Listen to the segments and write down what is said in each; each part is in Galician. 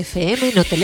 FM, no te.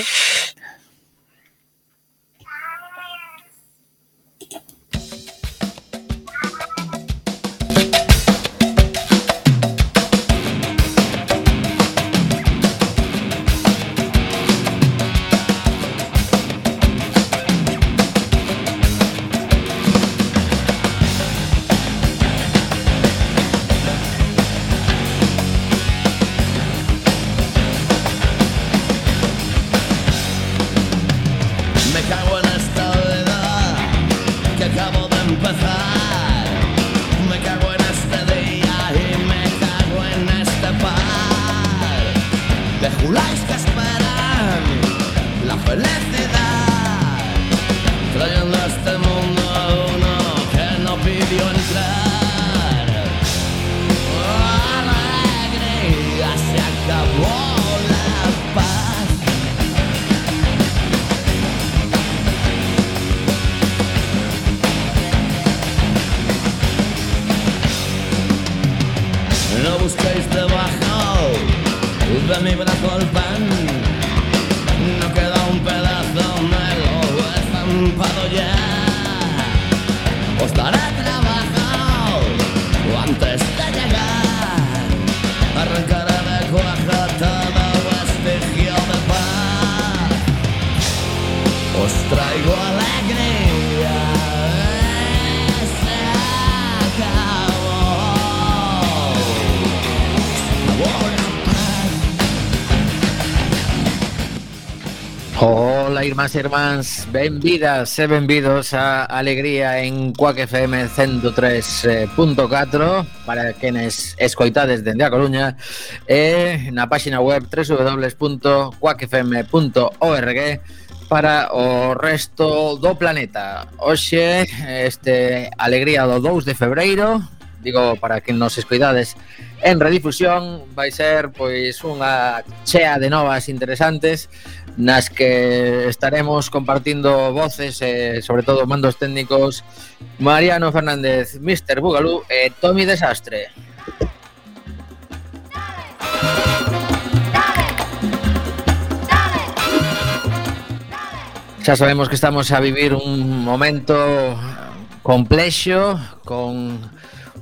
Hola, irmáns e irmáns, benvidas e benvidos a Alegría en Cuac FM 103.4 para quenes escoitades dende a Coruña e na páxina web www.cuacfm.org para o resto do planeta. Hoxe, este Alegría do 2 de febreiro, digo para que nos escoidades en redifusión, vai ser pois unha chea de novas interesantes nas que estaremos compartindo voces e, eh, sobre todo, mandos técnicos Mariano Fernández, Mr. Bugalú e eh, Tommy Desastre. Xa sabemos que estamos a vivir un momento complexo con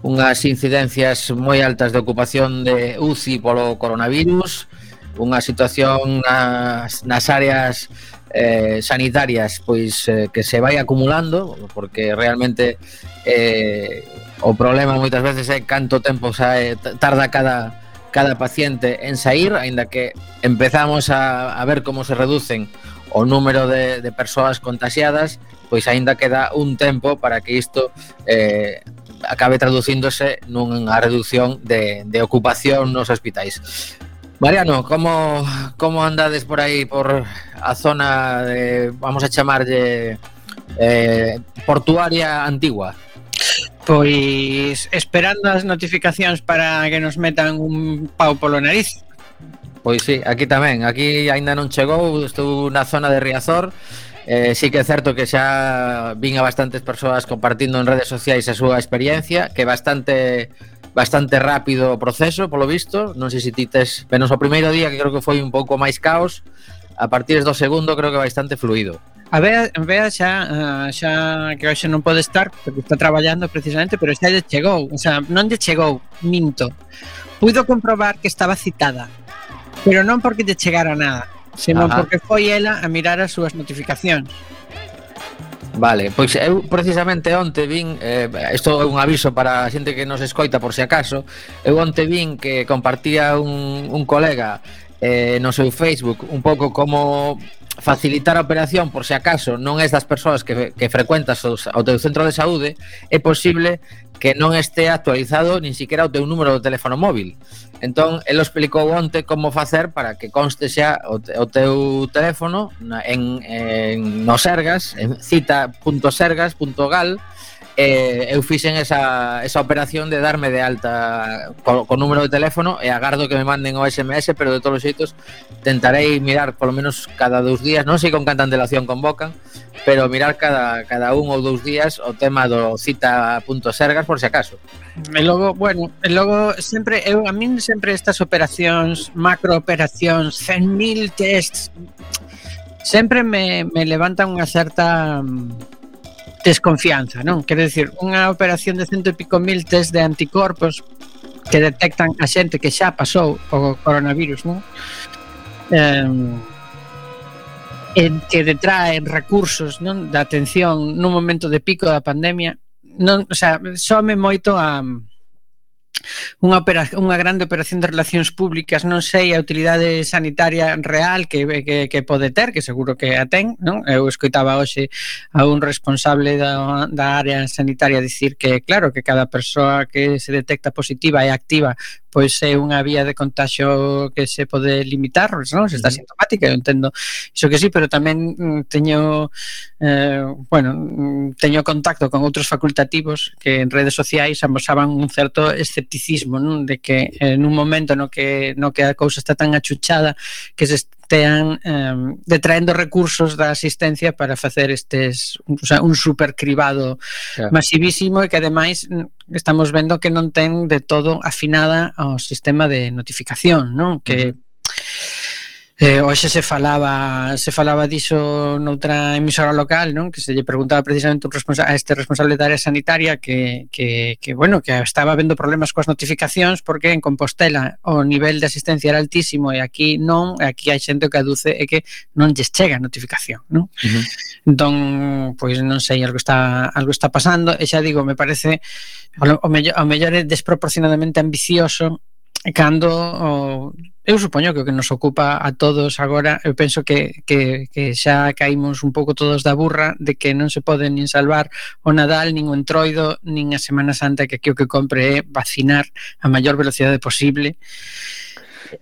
unhas incidencias moi altas de ocupación de UCI polo coronavirus, unha situación nas, nas áreas eh, sanitarias pois eh, que se vai acumulando porque realmente eh, o problema moitas veces é canto tempo sae, eh, tarda cada cada paciente en sair, aínda que empezamos a, a ver como se reducen o número de, de persoas contagiadas, pois aínda queda un tempo para que isto eh, acabe traducíndose nunha reducción de, de ocupación nos hospitais. Mariano, como como andades por aí por a zona de, vamos a chamarlle eh, portuaria antigua? Pois esperando as notificacións para que nos metan un pau polo nariz. Pois sí, aquí tamén, aquí aínda non chegou, estou na zona de Riazor. Eh, sí que é certo que xa vin a bastantes persoas compartindo en redes sociais a súa experiencia, que bastante bastante rápido o proceso, polo visto. Non sei se ti tes, menos o primeiro día que creo que foi un pouco máis caos, a partir do segundo creo que bastante fluido. A Bea, Bea xa, eh, xa que hoxe non pode estar porque está traballando precisamente, pero xa lle chegou, o sea, non lle chegou, minto. Puido comprobar que estaba citada, pero non porque lle chegara nada, senón Ajá. porque foi ela a mirar as súas notificacións. Vale, pois eu precisamente onte vin eh, Isto é un aviso para a xente que nos escoita por se si acaso Eu onte vin que compartía un, un colega eh, no seu Facebook Un pouco como facilitar a operación por se si acaso non és das persoas que, que frecuentas os, o teu centro de saúde É posible que non estea actualizado nin siquiera o teu número de teléfono móvil. Entón, el explicou onte como facer para que conste xa o, o teu teléfono en, en no Sergas, en cita.sergas.gal, eh, eu fixen esa, esa operación de darme de alta co, co número de teléfono e agardo que me manden o SMS, pero de todos os xeitos tentarei mirar polo menos cada dous días, non sei con canta antelación convocan, pero mirar cada, cada un ou dous días o tema do cita.sergas por se si acaso. E logo, bueno, e logo sempre eu a min sempre estas operacións, macrooperacións, 100.000 tests sempre me, me levantan unha certa desconfianza, non? Quer dicir, unha operación de cento e pico mil test de anticorpos que detectan a xente que xa pasou o coronavirus, non? Eh, en que detraen recursos non da atención nun momento de pico da pandemia non, o sea, some moito a, unha, unha grande operación de relacións públicas, non sei a utilidade sanitaria real que, que, que pode ter, que seguro que a ten, non? Eu escoitaba hoxe a un responsable da, da área sanitaria dicir que, claro, que cada persoa que se detecta positiva e activa pois é unha vía de contagio que se pode limitar, non? Se está sintomática, eu entendo iso que sí, pero tamén mm, teño eh, bueno, mm, teño contacto con outros facultativos que en redes sociais amosaban un certo escepticismo, non? De que eh, en un momento no que no que a cousa está tan achuchada que se estean eh, detraendo recursos da asistencia para facer estes o sea, un supercribado claro. masivísimo e que ademais estamos vendo que non ten de todo afinada ao sistema de notificación, non? Que uh -huh Eh, hoxe se falaba se falaba diso noutra emisora local, non? Que se lle preguntaba precisamente un responsa a este responsable da área sanitaria que, que, que, bueno, que estaba vendo problemas coas notificacións porque en Compostela o nivel de asistencia era altísimo e aquí non, e aquí hai xente que aduce e que non lles chega a notificación, non? Uh -huh. Entón, pois non sei, algo está algo está pasando e xa digo, me parece o, o mellor, o mellor é desproporcionadamente ambicioso cando o, eu supoño que o que nos ocupa a todos agora, eu penso que, que, que xa caímos un pouco todos da burra de que non se pode nin salvar o Nadal, nin o Entroido, nin a Semana Santa que aquí o que compre é vacinar a maior velocidade posible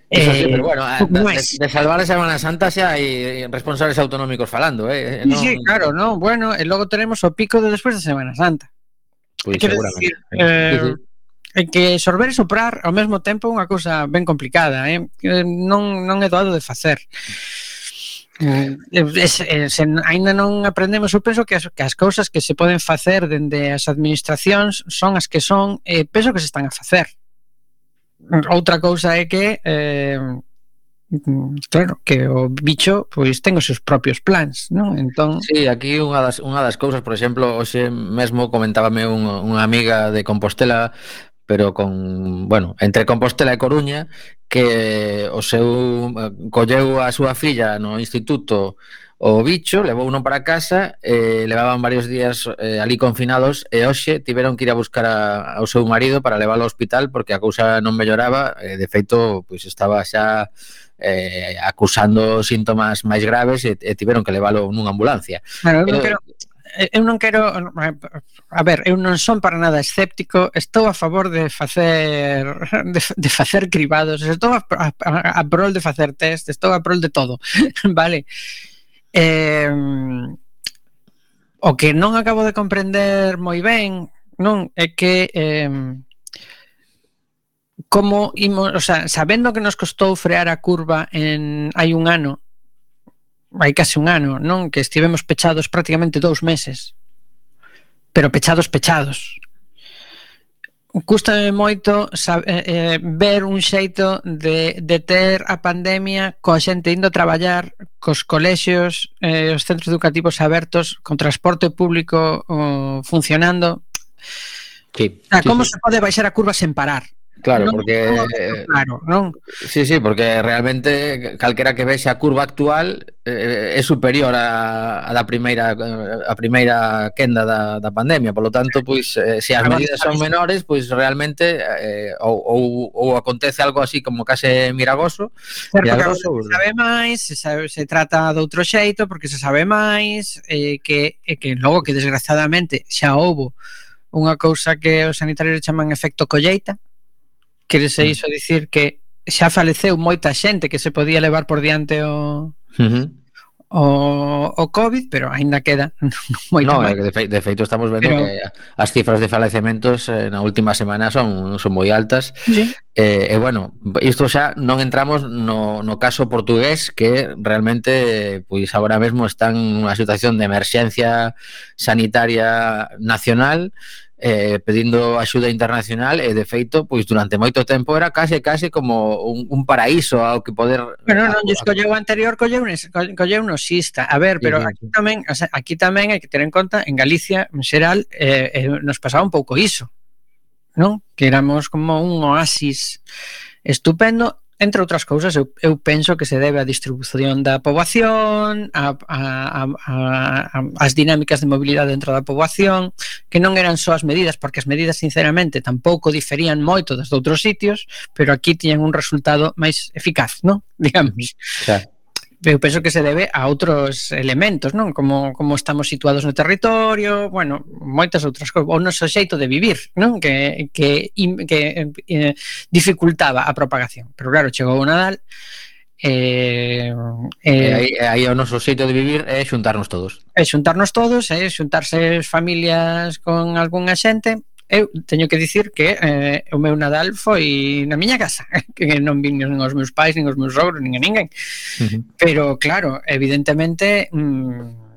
Eso sí, eh, pero bueno, de, de salvar a Semana Santa xa hai responsables autonómicos falando, eh? eh no, Sí, claro, no, bueno, e logo tenemos o pico de despois da de Semana Santa. Pois pues, seguramente. Decir, eh, sí, sí É que sorber e soprar ao mesmo tempo é unha cousa ben complicada, eh? eh non, non é doado de facer. Eh, eh, eh, se aínda non aprendemos, eu penso que as, que as cousas que se poden facer dende as administracións son as que son, e eh, penso que se están a facer. Outra cousa é que eh, claro, que o bicho pois ten os seus propios plans, non? Entón, si, sí, aquí unha das unha das cousas, por exemplo, hoxe mesmo comentábame un, unha amiga de Compostela pero con, bueno, entre Compostela e Coruña, que o seu colleu a súa filla no instituto o bicho, levou uno para casa, eh, levaban varios días eh, ali confinados e hoxe tiveron que ir a buscar a, ao seu marido para leválo ao hospital porque a cousa non melloraba, eh, de feito pois estaba xa eh, acusando síntomas máis graves e, e tiveron que leválo nunha ambulancia. Claro, eh, pero Eh, eu non quero eh, a ver, eu non son para nada escéptico, estou a favor de facer de, de facer cribados, estou a, a, a prol de facer test, estou a prol de todo, vale. Eh, o que non acabo de comprender moi ben, non é que eh, como imos, o sea, sabendo que nos costou frear a curva en hai un ano hai case un ano, non? Que estivemos pechados prácticamente dous meses. Pero pechados, pechados. Cústame moito eh, eh, ver un xeito de, de ter a pandemia coa xente indo a traballar cos colexios, eh, os centros educativos abertos, con transporte público oh, funcionando. Sí, o sea, sí, como sí. se pode baixar a curva sen parar? Claro, non porque eh, eh, claro, non? Sí, sí, porque realmente calquera que vexe a curva actual eh, eh, é superior a, a da primeira a primeira quenda da, da pandemia, por lo tanto, pois eh, se as medidas son menores, pois realmente eh, ou, ou, ou acontece algo así como case miragoso, certo, se pois sabe máis, se, sabe, se trata de outro xeito porque se sabe máis eh, que eh, que logo que desgraciadamente xa houbo unha cousa que os sanitarios chaman efecto colleita, Querese mm. iso dicir que xa faleceu moita xente que se podía levar por diante o uh -huh. o, o COVID, pero aínda queda moita No, máis. de, fe, de feito estamos vendo pero... que as cifras de falecementos eh, na última semana son son moi altas. Sí. Eh, e bueno, isto xa non entramos no, no caso portugués que realmente pois agora mesmo están nunha situación de emerxencia sanitaria nacional eh, pedindo axuda internacional e de feito, pois durante moito tempo era case case como un, un paraíso ao que poder Pero non, lles colleu o anterior, colleu un, colleu un xista. A ver, pero sí, aquí tamén, o sea, aquí tamén hai que ter en conta en Galicia en xeral eh, eh, nos pasaba un pouco iso. Non? Que éramos como un oasis estupendo entre outras cousas, eu, eu penso que se debe á distribución da poboación, a, a, a, a, as dinámicas de mobilidade dentro da poboación, que non eran só as medidas, porque as medidas, sinceramente, tampouco diferían moito das de outros sitios, pero aquí tiñan un resultado máis eficaz, non? Digamos. Claro eu penso que se debe a outros elementos, non? Como, como estamos situados no territorio, bueno, moitas outras cousas, o noso xeito de vivir, non? Que, que, que eh, dificultaba a propagación. Pero claro, chegou o Nadal, Eh, eh, aí, aí o noso xeito de vivir é xuntarnos todos. É xuntarnos todos, é xuntarse familias con algunha xente eu teño que dicir que eh, o meu Nadal foi na miña casa, que non vin nin os meus pais, nin os meus sogros, nin a ninguén. Uh -huh. Pero claro, evidentemente mm,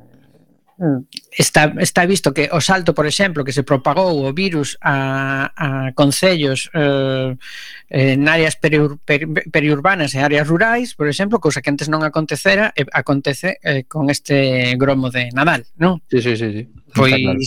está, está visto que o salto, por exemplo, que se propagou o virus a, a concellos eh, eh en áreas periur, per, periurbanas e áreas rurais, por exemplo, cousa que antes non acontecera, eh, acontece eh, con este gromo de Nadal, non? Sí, sí, sí. sí. Pois... Está claro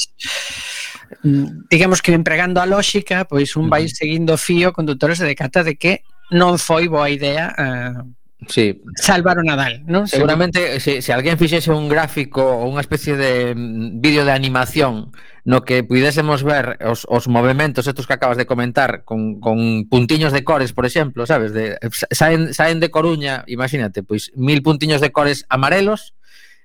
digamos que empregando a lógica, pois un vai seguindo fío conductores de decata de que non foi boa idea eh, Sí. Salvar o Nadal, Non? Seguramente se, se alguén fixese un gráfico ou unha especie de mm, vídeo de animación no que pudésemos ver os, os movimentos estos que acabas de comentar con, con puntiños de cores, por exemplo, sabes? De, saen, saen de Coruña, imagínate, pois mil puntiños de cores amarelos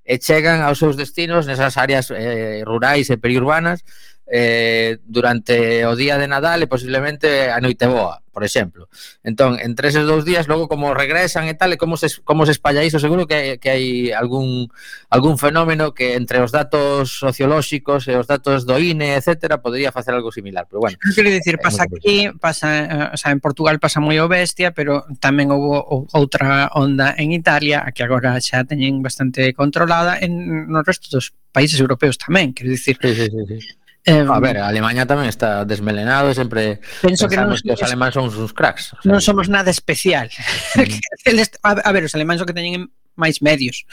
e chegan aos seus destinos nesas áreas eh, rurais e periurbanas eh, durante o día de Nadal e posiblemente a noite boa, por exemplo. Entón, entre esos dous días, logo como regresan e tal, e como se, como se espalla iso, seguro que, que hai algún, algún fenómeno que entre os datos sociolóxicos e os datos do INE, etcétera, podría facer algo similar. Pero bueno, quero dicir, pasa aquí, pasa, eh, o sea, en Portugal pasa moi o bestia, pero tamén houve outra onda en Italia, a que agora xa teñen bastante controlada, en no resto dos países europeos tamén, quero dicir. Sí, sí, sí, sí Eh, a ver, a Alemanha tamén está desmelenado e sempre penso que non, que os alemáns son uns cracks. O sea. Non somos nada especial. Mm. a ver, os alemáns o que teñen máis medios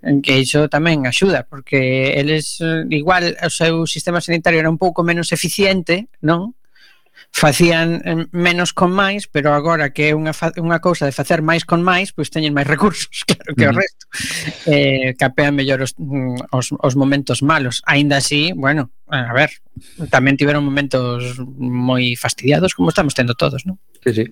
en que iso tamén axuda porque eles eh, igual o seu sistema sanitario era un pouco menos eficiente non facían eh, menos con máis, pero agora que é unha, unha cousa de facer máis con máis, pois teñen máis recursos, claro que mm. o resto. Eh, capean mellor os, mm, os, os momentos malos. Aínda así, bueno, a ver, tamén tiveron momentos moi fastidiados, como estamos tendo todos, non? Sí, sí.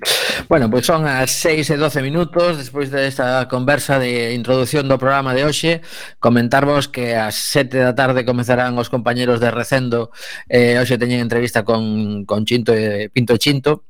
Bueno, pois son as 6 e 12 minutos despois desta conversa de introducción do programa de hoxe comentarvos que ás 7 da tarde comezarán os compañeros de Recendo eh, hoxe teñen entrevista con, con Chinto de Pinto Chinto,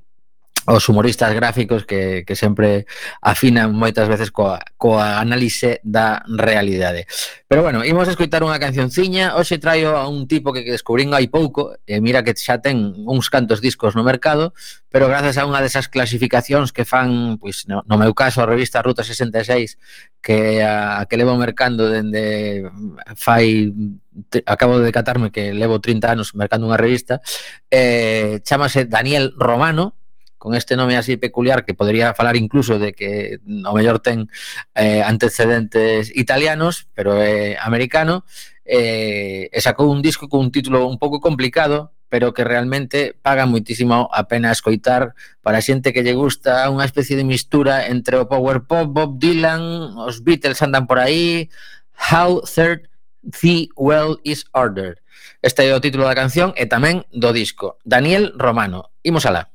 os humoristas gráficos que, que sempre afinan moitas veces coa, coa análise da realidade. Pero bueno, imos escoitar unha cancionciña, hoxe traio a un tipo que descubrín hai pouco, e mira que xa ten uns cantos discos no mercado, pero grazas a unha desas clasificacións que fan, pois no, no meu caso, a revista Ruta 66, que a, a que levo mercando dende fai acabo de catarme que levo 30 anos mercando unha revista, eh, chamase Daniel Romano, con este nome así peculiar que podría falar incluso de que o mellor ten eh, antecedentes italianos, pero é eh, americano, eh, e sacou un disco con un título un pouco complicado, pero que realmente paga muitísimo a pena escoitar para a xente que lle gusta unha especie de mistura entre o power pop, Bob Dylan, os Beatles andan por aí, How Third The Well Is Ordered. Este é o título da canción e tamén do disco. Daniel Romano. Imos alá.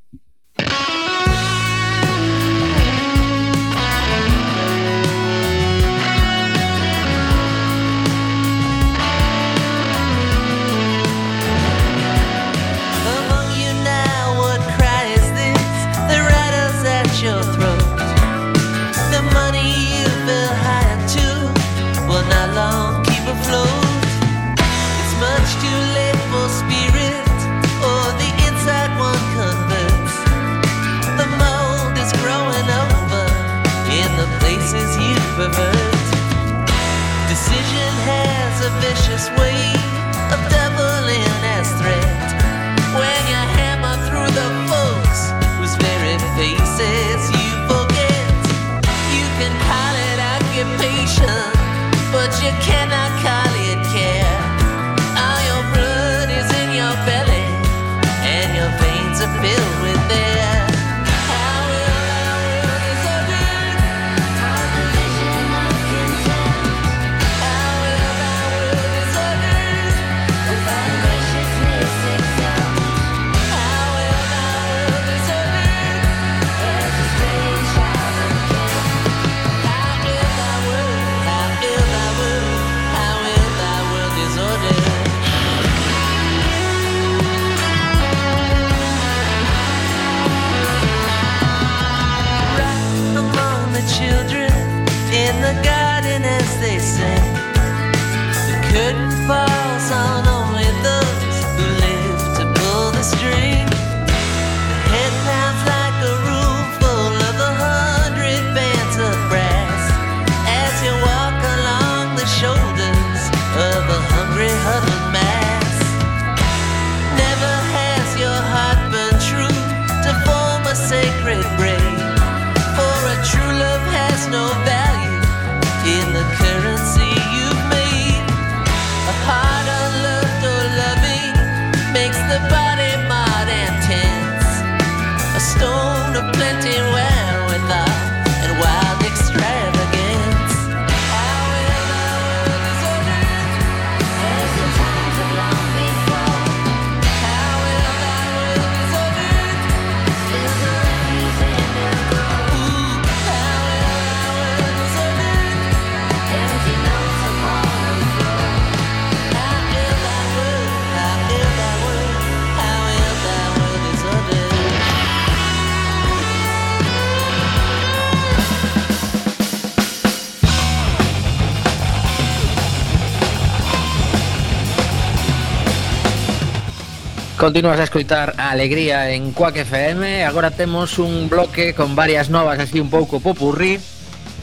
Continuas a escoitar a alegría en Quack FM Agora temos un bloque con varias novas así un pouco popurrí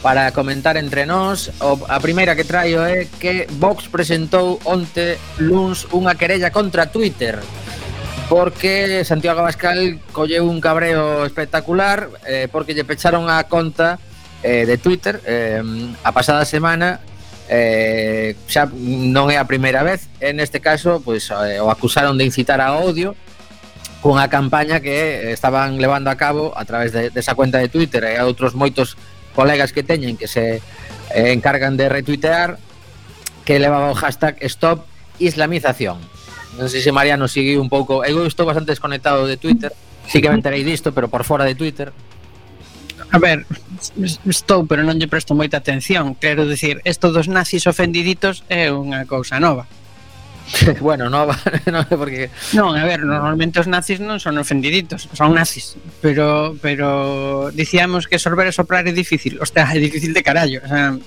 Para comentar entre nós. O, A primeira que traio é que Vox presentou onte luns unha querella contra Twitter Porque Santiago Abascal colleu un cabreo espectacular eh, Porque lle pecharon a conta eh, de Twitter eh, a pasada semana eh, xa non é a primeira vez. E neste caso pois, eh, o acusaron de incitar a odio cunha campaña que estaban levando a cabo a través de, desa cuenta de Twitter. E a outros moitos colegas que teñen que se eh, encargan de retuitear que levaba o hashtag Stop Islamización. Non sei se Mariano sigue un pouco. Eu estou bastante desconectado de Twitter. Sí que me enterei disto, pero por fora de Twitter. A ver, estou, pero non lle presto moita atención. Quero dicir, isto dos nazis ofendiditos é unha cousa nova. bueno, nova, non porque Non, a ver, normalmente os nazis non son ofendiditos, son nazis, pero pero dicíamos que sorber e soprar é difícil, hostia, é difícil de carallo, o sea,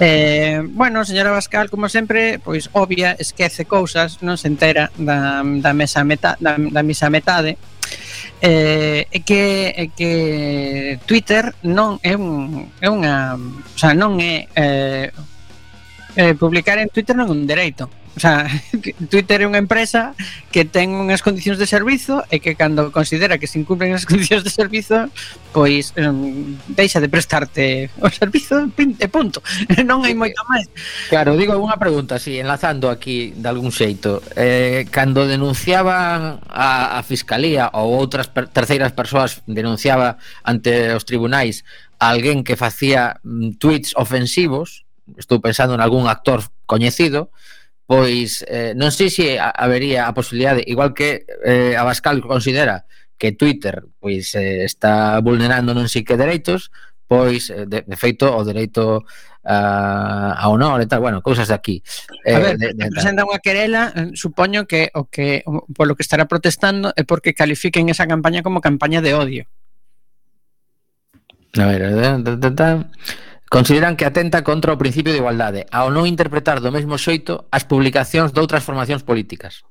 Eh, bueno, señora Bascal, como sempre, pois obvia, esquece cousas, non se entera da, da mesa meta, da, da misa metade, eh, é que é que Twitter non é un é unha, o sea, non é eh, eh publicar en Twitter non é un dereito. O sea, Twitter é unha empresa que ten unhas condicións de servizo e que cando considera que se incumplen as condicións de servizo, pois um, deixa de prestarte o servizo e punto. Non hai moito máis. Claro, digo unha pregunta, si enlazando aquí de algún xeito. Eh, cando denunciaban a, a Fiscalía ou outras per, terceiras persoas denunciaba ante os tribunais alguén que facía mm, tweets ofensivos, estou pensando en algún actor coñecido, pois eh, non sei se habería a posibilidade, igual que eh, Abascal considera que Twitter pois eh, está vulnerando non sei que dereitos, pois eh, de, de feito o dereito a, a honor e tal, bueno, cousas de aquí. Eh, a ver, de, de, presenta unha querela, eh, supoño que o que o, polo que estará protestando é porque califiquen esa campaña como campaña de odio. A ver, da, da, da, da. Consideran que atenta contra o principio de igualdade ao non interpretar do mesmo xeito as publicacións doutras formacións políticas.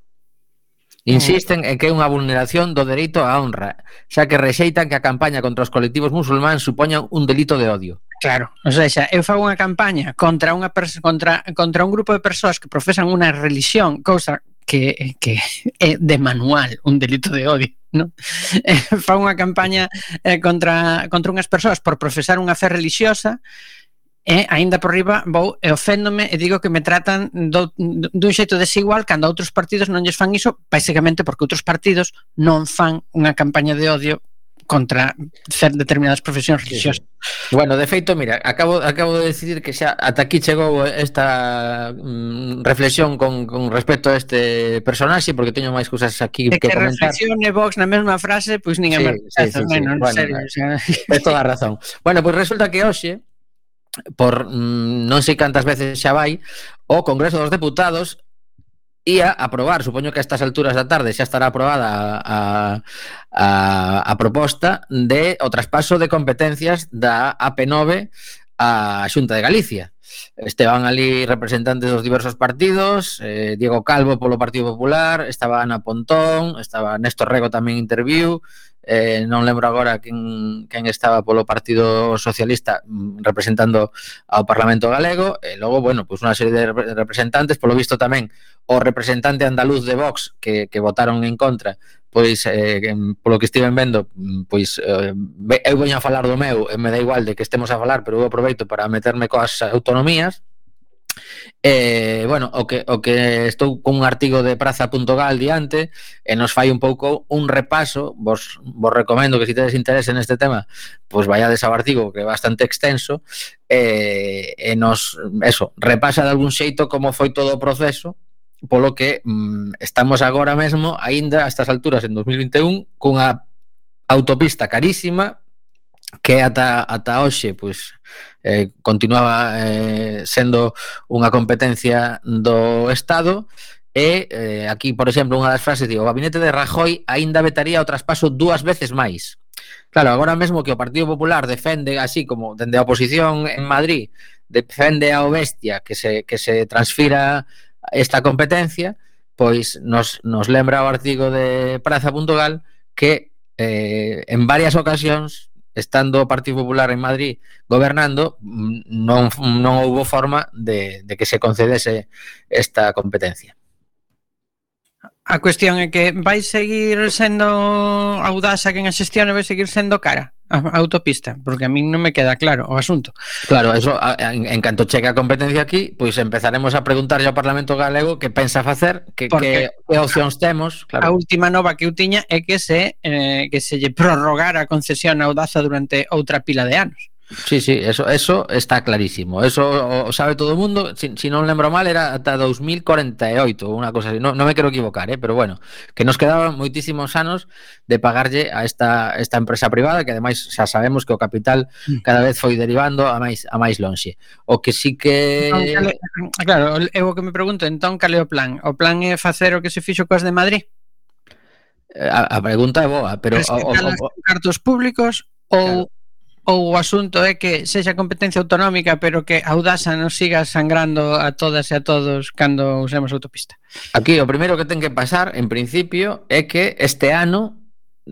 Insisten en que é unha vulneración do dereito á honra, xa que rexeitan que a campaña contra os colectivos musulmáns supoña un delito de odio. Claro, o sea, xa, eu fago unha campaña contra unha contra contra un grupo de persoas que profesan unha religión, cousa que, que é de manual un delito de odio no? Eh, fa unha campaña eh, contra, contra unhas persoas por profesar unha fe religiosa e eh, aínda por riba vou e oféndome e digo que me tratan do, dun xeito desigual cando outros partidos non lles fan iso basicamente porque outros partidos non fan unha campaña de odio contra ser determinadas profesións religiosas. Sí. Bueno, de feito, mira, acabo acabo de decidir que xa ata aquí chegou esta mm, reflexión con, con respecto a este personaxe porque teño máis cousas aquí de que, que comentar. reflexione Vox na mesma frase, pois nin sí, máis, sí, sí, bueno, en bueno, serio, o sea... É toda a razón. Bueno, pois pues resulta que hoxe por mm, non sei cantas veces xa vai o Congreso dos Deputados ia aprobar, supoño que a estas alturas da tarde xa estará aprobada a, a, a proposta de o traspaso de competencias da AP9 a Xunta de Galicia. Esteban ali representantes dos diversos partidos, eh, Diego Calvo polo Partido Popular, estaba Ana Pontón, estaba Néstor Rego tamén interviu, eh, non lembro agora quen, quen estaba polo Partido Socialista mm, representando ao Parlamento Galego, e logo, bueno, pois pues unha serie de representantes, polo visto tamén o representante andaluz de Vox que, que votaron en contra pois eh, polo que estiven vendo mm, pois eh, eu veño a falar do meu e me dá igual de que estemos a falar pero eu aproveito para meterme coas autonomías Eh, bueno, o que, o que estou con un artigo de praza.gal diante e nos fai un pouco un repaso vos, vos recomendo que se si tedes interese neste tema pois pues vayades ao artigo que é bastante extenso eh, e nos, eso, repasa de algún xeito como foi todo o proceso polo que mm, estamos agora mesmo aínda a estas alturas en 2021 cunha autopista carísima que ata, ata hoxe pois, eh, continuaba eh, sendo unha competencia do Estado e eh, aquí, por exemplo, unha das frases digo, o gabinete de Rajoy aínda vetaría o traspaso dúas veces máis Claro, agora mesmo que o Partido Popular defende así como dende a oposición en Madrid defende ao bestia que se, que se transfira esta competencia, pois nos, nos lembra o artigo de Praza.gal que eh, en varias ocasións estando o Partido Popular en Madrid gobernando, mm, non, non houbo forma de, de que se concedese esta competencia. A cuestión é que vai seguir sendo audaz a quen a xestión e vai seguir sendo cara a autopista, porque a min non me queda claro o asunto. Claro, eso en, en canto cheque a competencia aquí, pois empezaremos a preguntarlle ao Parlamento Galego que pensa facer, que, porque que, que opcións temos, claro. A última nova que eu tiña é que se eh, que se lle prorrogara a concesión a Audaza durante outra pila de anos. Sí, sí, eso, eso está clarísimo. Eso o sabe todo o mundo. Si, si non lembro mal, era ata 2048, unha cosa así. No, non me quero equivocar, eh? pero bueno, que nos quedaban moitísimos anos de pagarlle a esta, esta empresa privada, que ademais xa sabemos que o capital cada vez foi derivando a máis a máis lonxe. O que sí que... Entón, claro, eu o que me pregunto, entón, cal é o plan? O plan é facer o que se fixo coas de Madrid? Eh, a, a pregunta é boa, pero... Rescatar os cartos públicos ou... Claro ou o asunto é que sexa competencia autonómica pero que a Audasa non siga sangrando a todas e a todos cando usemos autopista. Aquí o primeiro que ten que pasar en principio é que este ano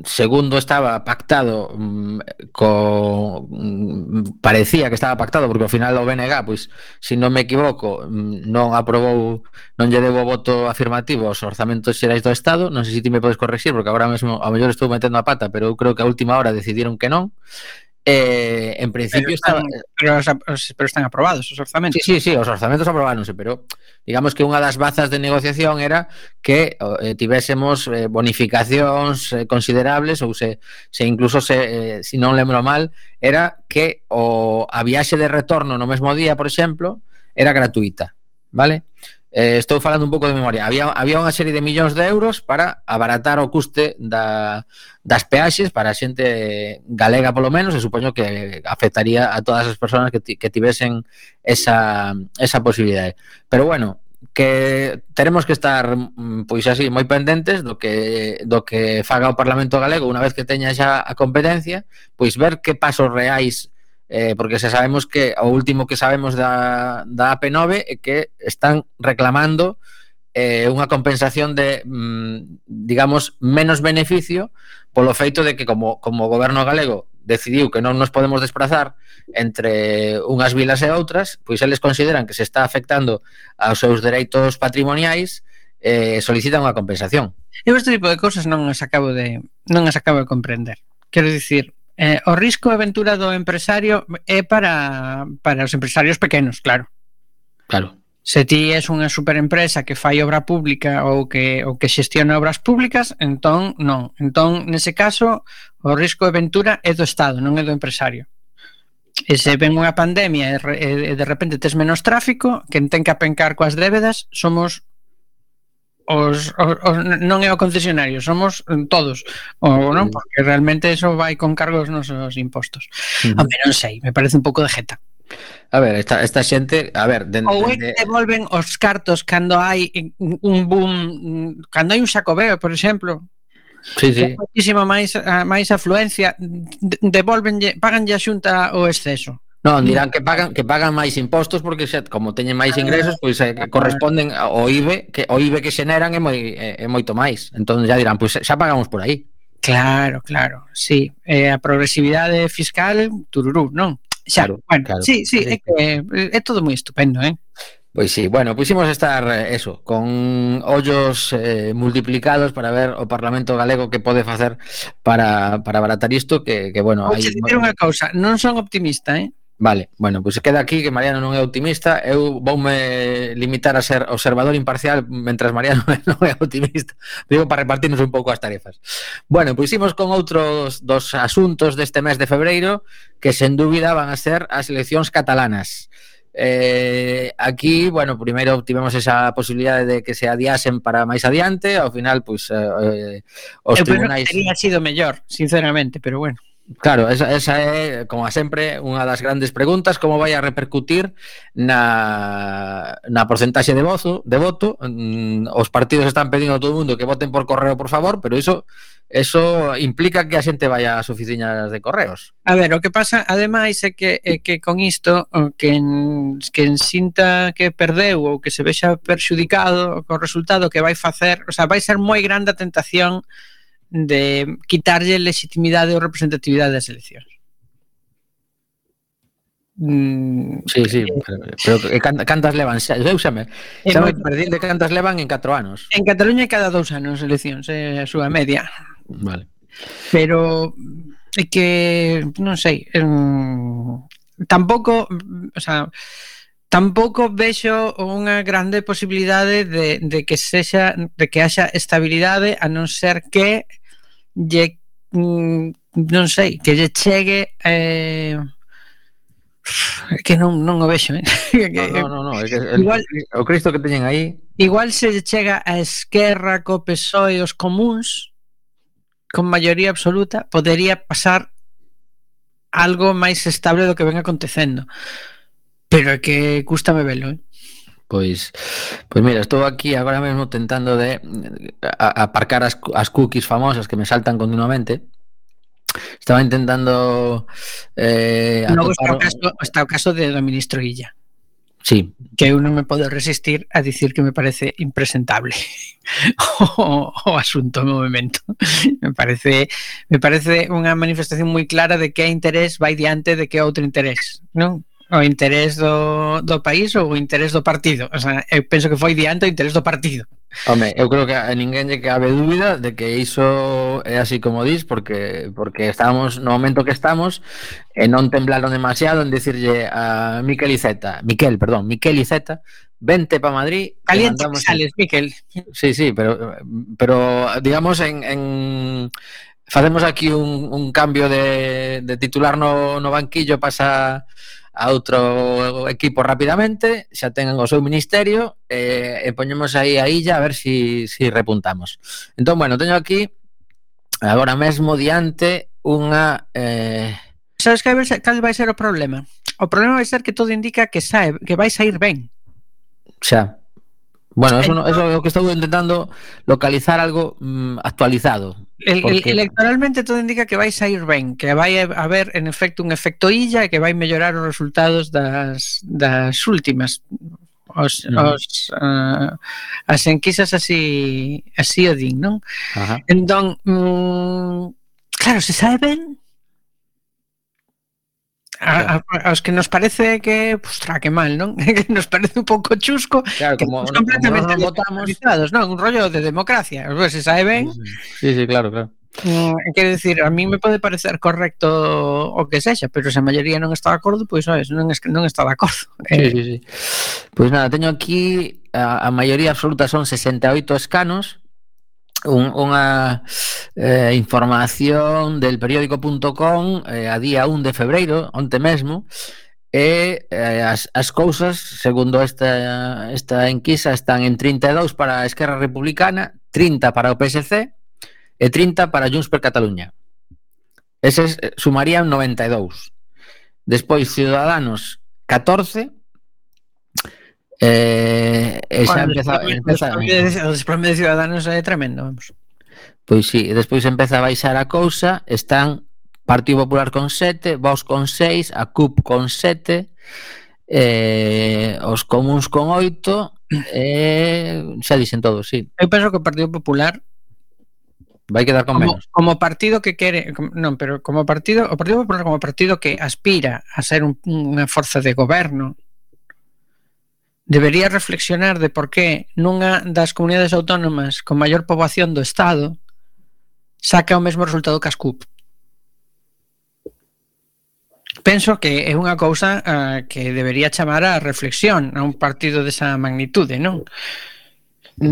segundo estaba pactado mm, co mm, parecía que estaba pactado porque ao final o BNG, pois, se non me equivoco, mm, non aprobou, non lle debo voto afirmativo aos orzamentos xerais do Estado, non sei se ti me podes corregir porque agora mesmo a mellor estou metendo a pata, pero eu creo que a última hora decidiron que non Eh, en principio pero están, pero, os, pero están aprobados os orzamentos. Sí, sí, sí, os orzamentos aprobáronse, pero digamos que unha das bazas de negociación era que eh, tivésemos eh, bonificacións eh, considerables ou se, se incluso se eh, si non lembro mal, era que o a viaxe de retorno no mesmo día, por exemplo, era gratuita, vale? eh, estou falando un pouco de memoria, había, había unha serie de millóns de euros para abaratar o custe da, das peaxes para a xente galega polo menos e supoño que afectaría a todas as persoas que, ti, que tivesen esa, esa posibilidade. Pero bueno, que teremos que estar mm, pois así moi pendentes do que do que faga o Parlamento galego unha vez que teña xa a competencia, pois ver que pasos reais eh, porque xa sabemos que o último que sabemos da, da AP9 é que están reclamando eh, unha compensación de, mm, digamos, menos beneficio polo feito de que como, como o goberno galego decidiu que non nos podemos desplazar entre unhas vilas e outras, pois eles consideran que se está afectando aos seus dereitos patrimoniais eh, solicitan unha compensación. Eu este tipo de cousas non as acabo de non as acabo de comprender. Quero dicir, Eh, o risco e do empresario é para, para os empresarios pequenos, claro. Claro. Se ti és unha superempresa que fai obra pública ou que, ou que xestiona obras públicas, entón non. Entón, nese caso, o risco de ventura é do Estado, non é do empresario. E se ven unha pandemia e, e de repente tes menos tráfico, quen ten que apencar coas débedas somos os, os, os non é o concesionario, somos eh, todos, ou non, porque realmente eso vai con cargos nos os impostos. A -huh. Home, non sei, me parece un pouco de jeta. A ver, esta, esta xente, a ver, dende Ou é que devolven os cartos cando hai eh, un boom, cando hai un xacobeo, por exemplo, Sí, sí. Moitísima máis eh, máis afluencia, devolvenlle, paganlle a Xunta o exceso. Non, dirán que pagan que pagan máis impostos porque xa, como teñen máis ingresos, pois eh, ah, corresponden ao IBE, que o IBE que xeneran é moi é, é moito máis. Entón já dirán, pois xa pagamos por aí. Claro, claro, sí. Eh, a progresividade fiscal, tururú, non? Xa, claro, bueno, claro. sí, sí, é, que, é todo moi estupendo, eh? Pois sí, bueno, puximos estar eh, eso, con ollos eh, multiplicados para ver o Parlamento galego que pode facer para, para baratar isto, que, que bueno... Vou hai... dicir unha cousa, non son optimista, eh? Vale, bueno, pois pues queda aquí que Mariano non é optimista. Eu voume limitar a ser observador imparcial Mentras Mariano non é optimista. Digo para repartirnos un pouco as tarefas. Bueno, pois imos con outros dos asuntos deste mes de febreiro Que sen dúbida van a ser as eleccións catalanas. Eh, aquí, bueno, primeiro tivemos esa posibilidade de que se adiasen para máis adiante, ao final pois eh, eh os Eu tribunais Eu penso que teria sido mellor, sinceramente, pero bueno. Claro, esa, esa é, como a sempre, unha das grandes preguntas, como vai a repercutir na, na porcentaxe de, vozo, de voto. Mm, os partidos están pedindo a todo o mundo que voten por correo, por favor, pero iso eso implica que a xente vai ás oficinas de correos. A ver, o que pasa, ademais, é que, é que con isto, que en, que en sinta que perdeu ou que se vexa perxudicado con resultado que vai facer, o sea, vai ser moi grande a tentación de quitarlle legitimidade ou representatividade das eleccións. Mm, sí, sí, pero, pero cantas levan xa, eu xa me, xa me perdín de cantas levan en 4 anos. En Cataluña cada dous anos eleccións, é eh, a súa media. Vale. Pero é que non sei, eh, tampouco, o sea, tampouco vexo unha grande posibilidade de, de que sexa de que haxa estabilidade a non ser que lle, mm, non sei, que lle chegue eh, que non, non o vexo eh? no, no, no, no, é que el, igual, o Cristo que teñen aí igual se lle chega a Esquerra co PSOE os comuns con maioría absoluta podería pasar algo máis estable do que ven acontecendo pero é que custame velo eh? Pois, pois mira, estou aquí agora mesmo tentando de aparcar as, as cookies famosas que me saltan continuamente. Estaba intentando eh, Logo atopar... está, o caso, está o caso de do ministro Illa. Sí. Que eu non me podo resistir a dicir que me parece impresentable o, o asunto o movimento. Me parece me parece unha manifestación moi clara de que é interés vai diante de que outro interés, non? o interés do, do país ou o interés do partido. O sea, eu penso que foi diante o interés do partido. Home, eu creo que a ninguén lle cabe dúbida de que iso é así como dis porque porque estamos no momento que estamos e non temblaron demasiado en decirlle a Miquel Iceta, Miquel, perdón, Miquel Iceta, vente para Madrid. Caliente mandamos... sales, Miquel. Sí, sí, pero pero digamos en, en facemos aquí un, un cambio de, de titular no, no banquillo pasa a outro equipo rapidamente, xa tengan o seu ministerio eh, e poñemos aí a illa a ver si, si repuntamos. Entón, bueno, teño aquí agora mesmo diante unha... Eh... Sabes que cal vai ser o problema? O problema vai ser que todo indica que sae, que vai sair ben. Xa. Bueno, eso, no, eso é o que estou intentando localizar algo mm, actualizado El, porque... el, electoralmente todo indica que vais a ir ben, que vai haber en efecto un efecto illa e que vai mellorar os resultados das, das últimas os, mm. os uh, as enquisas así así o din, non? Ajá. Entón, mm, claro, se sabe ben A, a, aos que nos parece que, ostra, que mal, non? que nos parece un pouco chusco, claro, que como, completamente como votamos, non, un rollo de democracia, pues, se sabe ben. Sí, sí, claro, claro. Eh, quero dicir, a mí me pode parecer correcto o que sexa, pero se a maioría non está de acordo, pois sabes, non, es, non está de acordo. Eh. Sí, sí, sí. Pois pues nada, teño aquí a, a maioría absoluta son 68 escanos, un, unha eh, información del periódico.com eh, a día 1 de febreiro, onte mesmo, e eh, as, as cousas, segundo esta, esta enquisa, están en 32 para a Esquerra Republicana, 30 para o PSC e 30 para Junts per Cataluña. Eses eh, sumarían 92. Despois, Ciudadanos, 14, Eh, e xa empeza, empeza... O desprome de Ciudadanos é tremendo, vamos. Pois sí, despois empeza a baixar a cousa, están Partido Popular con 7, Vox con 6, a CUP con 7, eh, os comuns con 8, eh, xa dixen todos, sí. Eu penso que o Partido Popular vai quedar con como, menos. Como partido que quere, como, non, pero como partido, o Partido Popular como partido que aspira a ser un, unha forza de goberno debería reflexionar de por qué nunha das comunidades autónomas con maior poboación do Estado saca o mesmo resultado que as CUP. Penso que é unha cousa uh, que debería chamar a reflexión a un partido desa magnitude, non?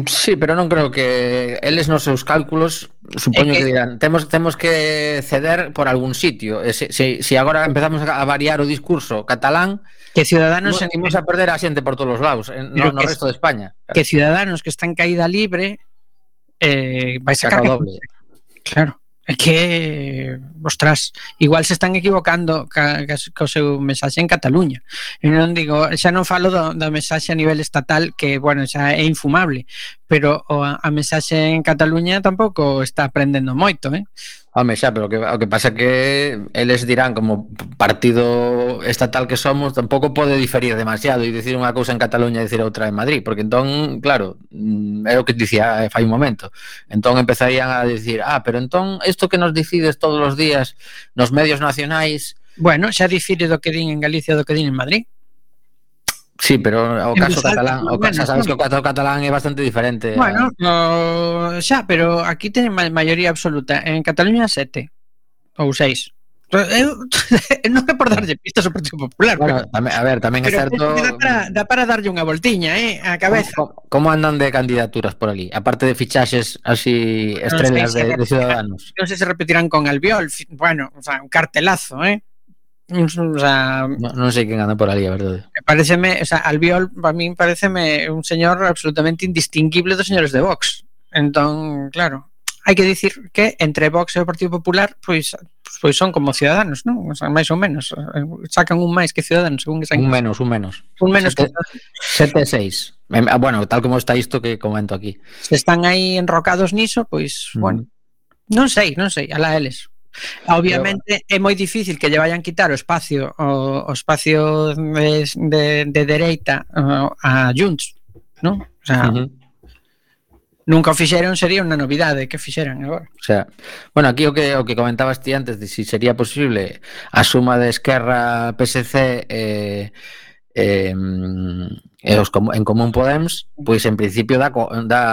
Sí, pero non creo que eles nos seus cálculos supoño eh, que, que dirán, temos temos que ceder por algún sitio. E se, se, se agora empezamos a variar o discurso catalán, que ciudadanos seguimos a perder a xente por todos os lados, no, no resto de España. Claro. Que ciudadanos que están caída libre eh vai sacar doble. Claro. É que, ostras, igual se están equivocando ca, ca, co seu mensaxe en Cataluña. E non digo, xa non falo do, da mensaxe a nivel estatal que, bueno, xa é infumable, pero o, a mensaxe en Cataluña tampouco está aprendendo moito, eh? Home, xa, pero que, o que pasa que eles dirán como partido estatal que somos, tampouco pode diferir demasiado e dicir unha cousa en Cataluña e dicir outra en Madrid, porque entón, claro, mm, é o que dicía fai un momento. Entón empezarían a dicir, ah, pero entón isto que nos decides todos os días nos medios nacionais... Bueno, xa dicires do que din en Galicia do que din en Madrid. Sí, pero o caso catalán, o caso, sabes que o caso catalán é bastante diferente. Bueno, o, xa, pero aquí teñen maioría absoluta. En Cataluña sete ou seis. Eu non é por darlle pistas ao Partido Popular. Bueno, pero, a ver, tamén é certo... Eh, dá para, dá para darlle unha voltiña, eh, a cabeza. Como, como andan de candidaturas por ali? Aparte de fichaxes así estrelas no sé de, de Ciudadanos. Non sei se repetirán con Albiol. Bueno, o sea, un cartelazo, eh. Mm, o sea, no, non sei quen anda por ali, a verdade. Pareceme, o sea, Albiol para min pareceme un señor absolutamente indistinguible dos señores de Vox. Entón, claro, hai que dicir que entre Vox e o Partido Popular pois pois son como ciudadanos, non? O sea, máis ou menos, sacan un máis que ciudadanos, según que. Un menos, un menos. Un menos sete, que 76. Ah, bueno, tal como está isto que comento aquí. Se están aí enrocados niso, pois, mm. bueno. Non sei, non sei, alá eles. Obviamente é moi difícil que lle vayan quitar o espacio o, o espacio de, de, de dereita a Junts, non? O sea, uh -huh. Nunca o fixeron, sería unha novidade que fixeran agora. O sea, bueno, aquí o que o que comentabas ti antes de si sería posible a suma de Esquerra, PSC eh, eh, e os en Común Podemos, pois en principio dá, dá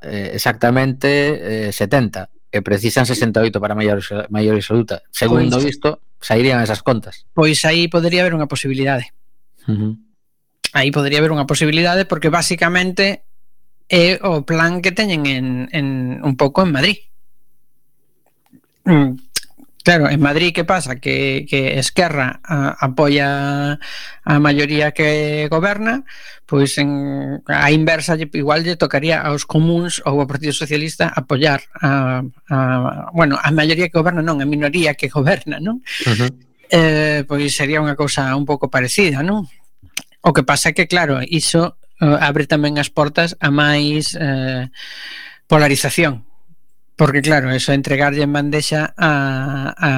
eh, exactamente eh, 70 e precisan 68 para maior maior absoluta. Segundo pois, visto, sairían esas contas. Pois aí podería haber unha posibilidade. Uh -huh. Aí podería haber unha posibilidade porque basicamente é o plan que teñen en, en un pouco en Madrid. Mm Claro, en Madrid que pasa? Que, que Esquerra ah, a, apoia a maioría que goberna, pois en, a inversa igual lle tocaría aos comuns ou ao Partido Socialista apoiar a, a bueno, a maioría que goberna non, a minoría que goberna, non? Uh -huh. eh, pois sería unha cousa un pouco parecida, non? O que pasa é que, claro, iso eh, abre tamén as portas a máis eh, polarización Porque claro, eso entregarlle en bandexa a, a,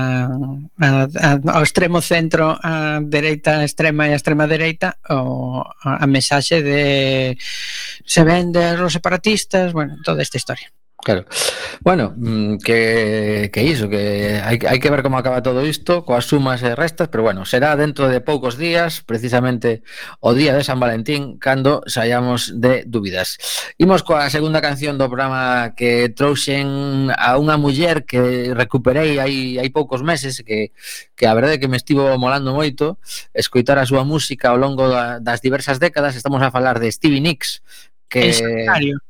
a, a, ao extremo centro, a dereita extrema e a extrema dereita o, a, a mensaxe de se vende os separatistas, bueno, toda esta historia. Claro. Bueno, mm, que, que iso, que hai, hai que ver como acaba todo isto, coas sumas e restas, pero bueno, será dentro de poucos días, precisamente o día de San Valentín, cando saíamos de dúbidas. Imos coa segunda canción do programa que trouxen a unha muller que recuperei hai, hai poucos meses, que, que a verdade é que me estivo molando moito escoitar a súa música ao longo da, das diversas décadas, estamos a falar de Stevie Nicks, que... En solitario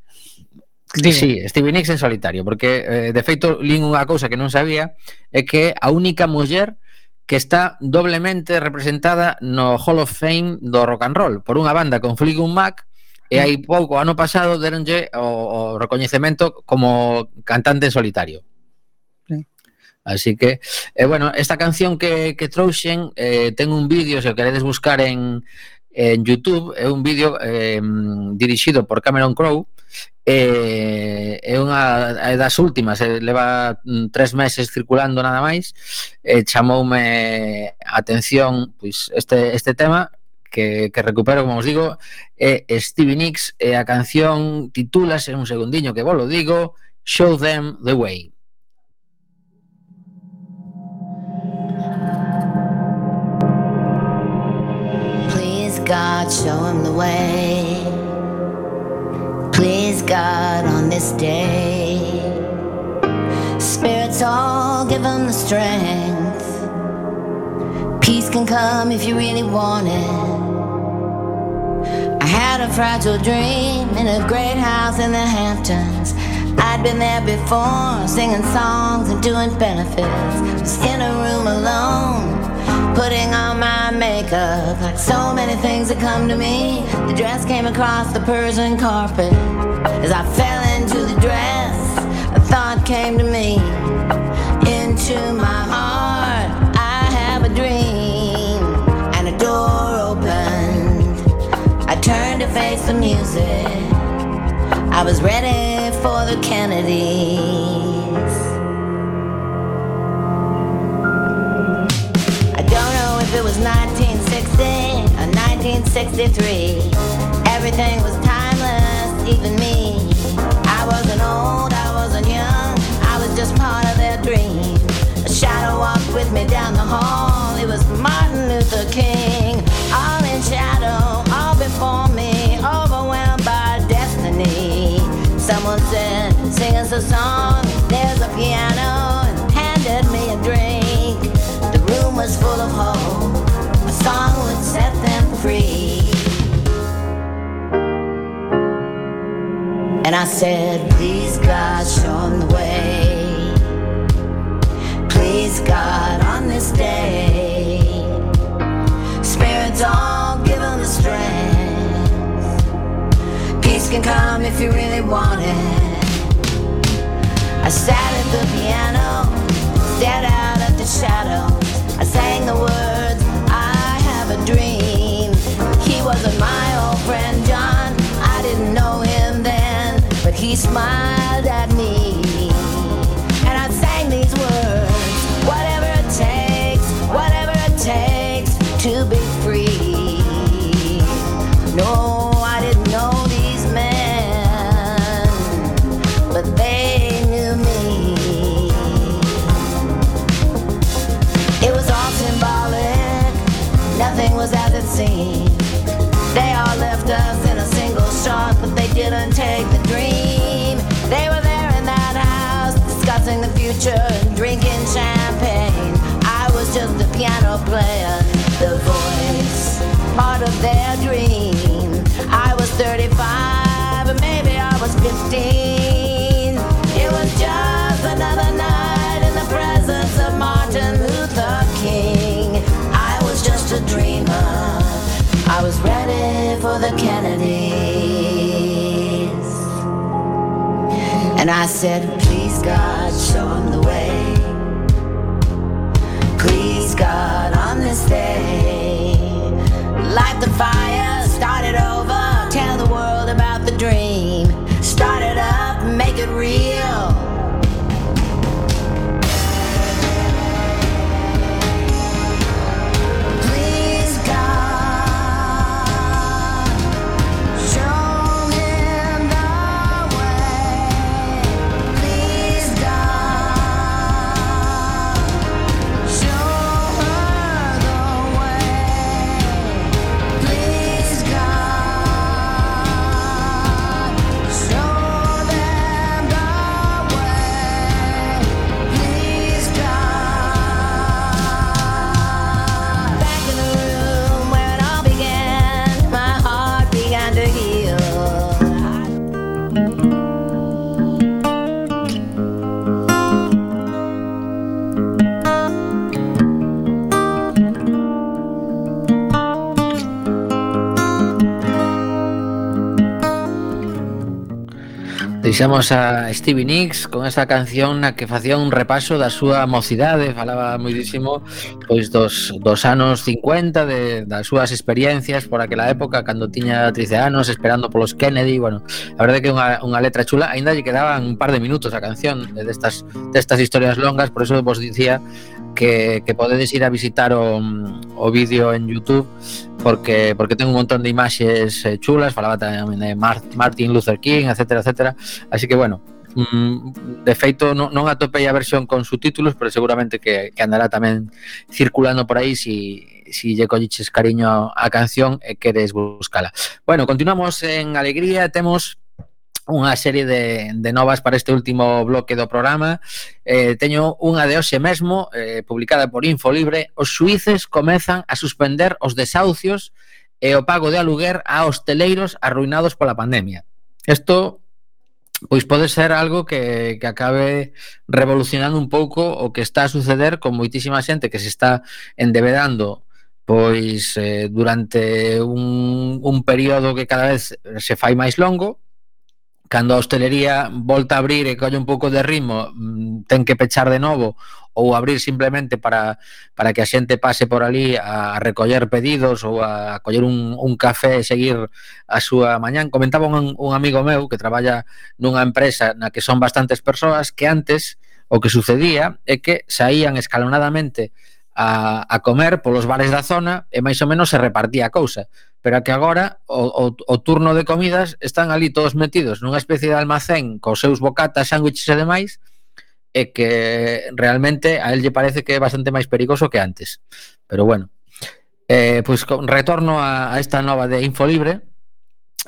Dime. Sí, Stevie Nicks en solitario, porque eh, de feito lin unha cousa que non sabía é que a única muller que está doblemente representada no Hall of Fame do rock and roll por unha banda con Fleetwood Mac e hai pouco ano pasado deronlle o, o recoñecemento como cantante en solitario. Sí. Así que, eh, bueno, esta canción que, que trouxen eh, ten un vídeo, se o queredes buscar en, en YouTube, é un vídeo eh, dirixido por Cameron Crowe, eh, é unha é das últimas, eh, leva mm, tres meses circulando nada máis, eh, chamoume a atención pois, este, este tema, que, que recupero, como os digo, é Stevie Nicks e a canción titúlase un segundiño que vos lo digo, Show Them the Way. Please God, show him the way. Please, God, on this day. Spirits all give him the strength. Peace can come if you really want it. I had a fragile dream in a great house in the Hamptons. I'd been there before, singing songs and doing benefits. Was in a room alone, putting on my makeup. Like so many things that come to me, the dress came across the Persian carpet. As I fell into the dress, a thought came to me. Into my heart, I have a dream, and a door opened. I turned to face the music. I was ready for the Kennedys. If it was 1960 or 1963. Everything was timeless, even me. I wasn't old, I wasn't young, I was just part of their dream. A shadow walked with me down the hall. It was Martin Luther King, all in shadow, all before me, overwhelmed by destiny. Someone said, Sing us a song. There's a piano, said, Please, God, show 'em the way. Please, God, on this day. Spirits all give 'em the strength. Peace can come if you really want it. I sat at the piano, stared out at the shadows. I sang the words, I have a dream. He wasn't my smile. Piano the voice, part of their dream. I was 35, and maybe I was 15. It was just another night in the presence of Martin Luther King. I was just a dreamer. I was ready for the Kennedys. And I said, please God, show 'em the way. Please God, stay. Deixamos a Stevie Nicks con esta canción na que facía un repaso da súa mocidade, falaba moitísimo pois dos, dos anos 50 de, das súas experiencias por aquela época cando tiña 13 anos esperando polos Kennedy, bueno, a verdade que unha, unha letra chula, aínda lle quedaban un par de minutos a canción eh, destas destas historias longas, por eso vos dicía que, que podedes ir a visitar o, o vídeo en Youtube porque porque ten un montón de imaxes eh, chulas, falaba tamén de Martin Luther King, etcétera, etcétera. Así que bueno, mm, de feito non, non atopei a versión con subtítulos, pero seguramente que, que andará tamén circulando por aí si si lle colliches cariño a canción e queres buscala. Bueno, continuamos en alegría, temos unha serie de, de novas para este último bloque do programa. Eh, teño unha de hoxe mesmo, eh, publicada por Infolibre. Os suíces comezan a suspender os desahucios e o pago de aluguer a hosteleiros arruinados pola pandemia. Isto pois pode ser algo que, que acabe revolucionando un pouco o que está a suceder con moitísima xente que se está endevedando pois eh, durante un, un período que cada vez se fai máis longo cando a hostelería volta a abrir e colle un pouco de ritmo, mm, ten que pechar de novo ou abrir simplemente para, para que a xente pase por ali a recoller pedidos ou a coller un, un café e seguir a súa mañán. Comentaba un, un amigo meu que traballa nunha empresa na que son bastantes persoas que antes o que sucedía é que saían escalonadamente a, a comer polos bares da zona e máis ou menos se repartía a cousa pero que agora o, o, o turno de comidas están ali todos metidos nunha especie de almacén cos seus bocatas, sándwiches e demais e que realmente a él lle parece que é bastante máis perigoso que antes pero bueno eh, pois con, retorno a, a esta nova de Infolibre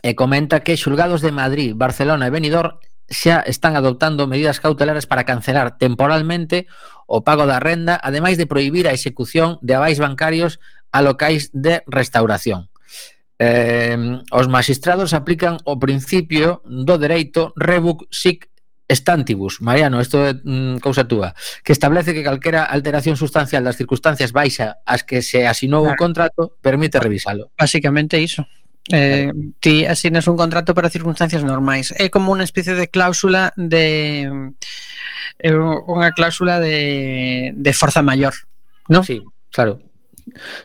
e comenta que xulgados de Madrid, Barcelona e Benidorm xa están adoptando medidas cautelares para cancelar temporalmente o pago da renda, ademais de prohibir a execución de avais bancarios a locais de restauración. Eh, os magistrados aplican o principio do dereito rebuc sic estantibus. Mariano, isto é mm, cousa túa, que establece que calquera alteración sustancial das circunstancias baixa as que se asinou claro. o contrato permite revisalo. Básicamente iso. Eh, ti asinas un contrato para circunstancias normais. É como unha especie de cláusula de é unha cláusula de, de forza maior, non? Sí, claro.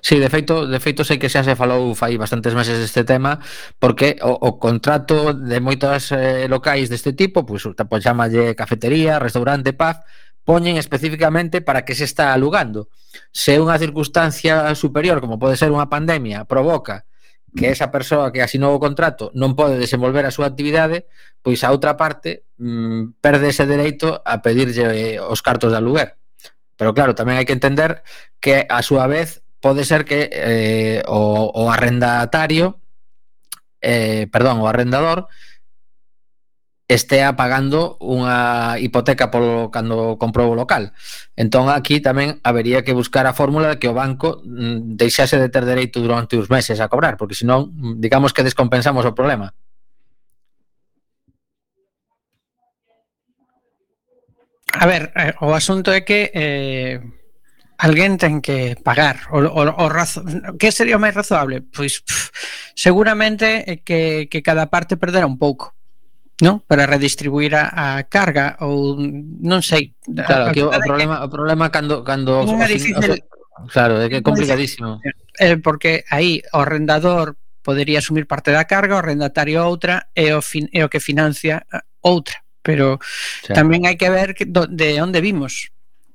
Sí, de feito, de feito sei que xa se falou fai bastantes meses deste tema porque o, o contrato de moitas eh, locais deste tipo, pois pues, pois, chamalle cafetería, restaurante, paz, poñen especificamente para que se está alugando. Se unha circunstancia superior, como pode ser unha pandemia, provoca que esa persoa que asinou o contrato non pode desenvolver a súa actividade, pois a outra parte mmm, perde ese dereito a pedirlle eh, os cartos de aluguer. Pero claro, tamén hai que entender que a súa vez pode ser que eh, o, o arrendatario eh, perdón, o arrendador estea pagando unha hipoteca polo cando comprou o local. Entón aquí tamén habería que buscar a fórmula de que o banco mm, deixase de ter dereito durante uns meses a cobrar, porque senón mm, digamos que descompensamos o problema. A ver, eh, o asunto é que eh, alguén ten que pagar o, o, o razo... que sería o máis razoable? Pois pff, seguramente é que, que cada parte perdera un pouco non? Para redistribuir a, a carga ou non sei. Claro, que o, o problema que... o problema cando cando é difícil, o, claro, é que é complicadísimo. Eh, porque aí o arrendador podería asumir parte da carga, o arrendatario outra e o fin, e o que financia outra, pero sí. tamén hai que ver que, do, de onde vimos,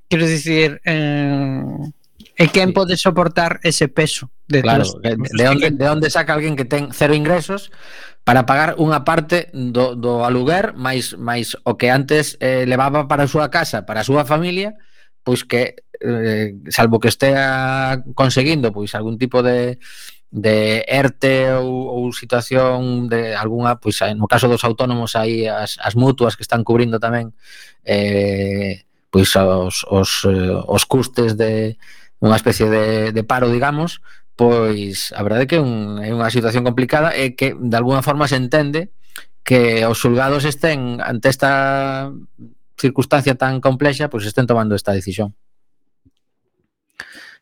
Quero dicir, eh, e quen pode soportar ese peso de Claro, de, de, onde, de onde saca alguén que ten cero ingresos para pagar unha parte do, do aluguer máis máis o que antes eh, levaba para a súa casa, para a súa familia, pois que eh, salvo que estea conseguindo pois algún tipo de de ERTE ou, ou situación de algunha, pois eh, no caso dos autónomos aí as, as mutuas que están cubrindo tamén eh, pois os, os, eh, os custes de unha especie de, de paro, digamos, pois a verdade é que un, é unha situación complicada e que de alguna forma se entende que os xulgados estén ante esta circunstancia tan complexa, pois estén tomando esta decisión.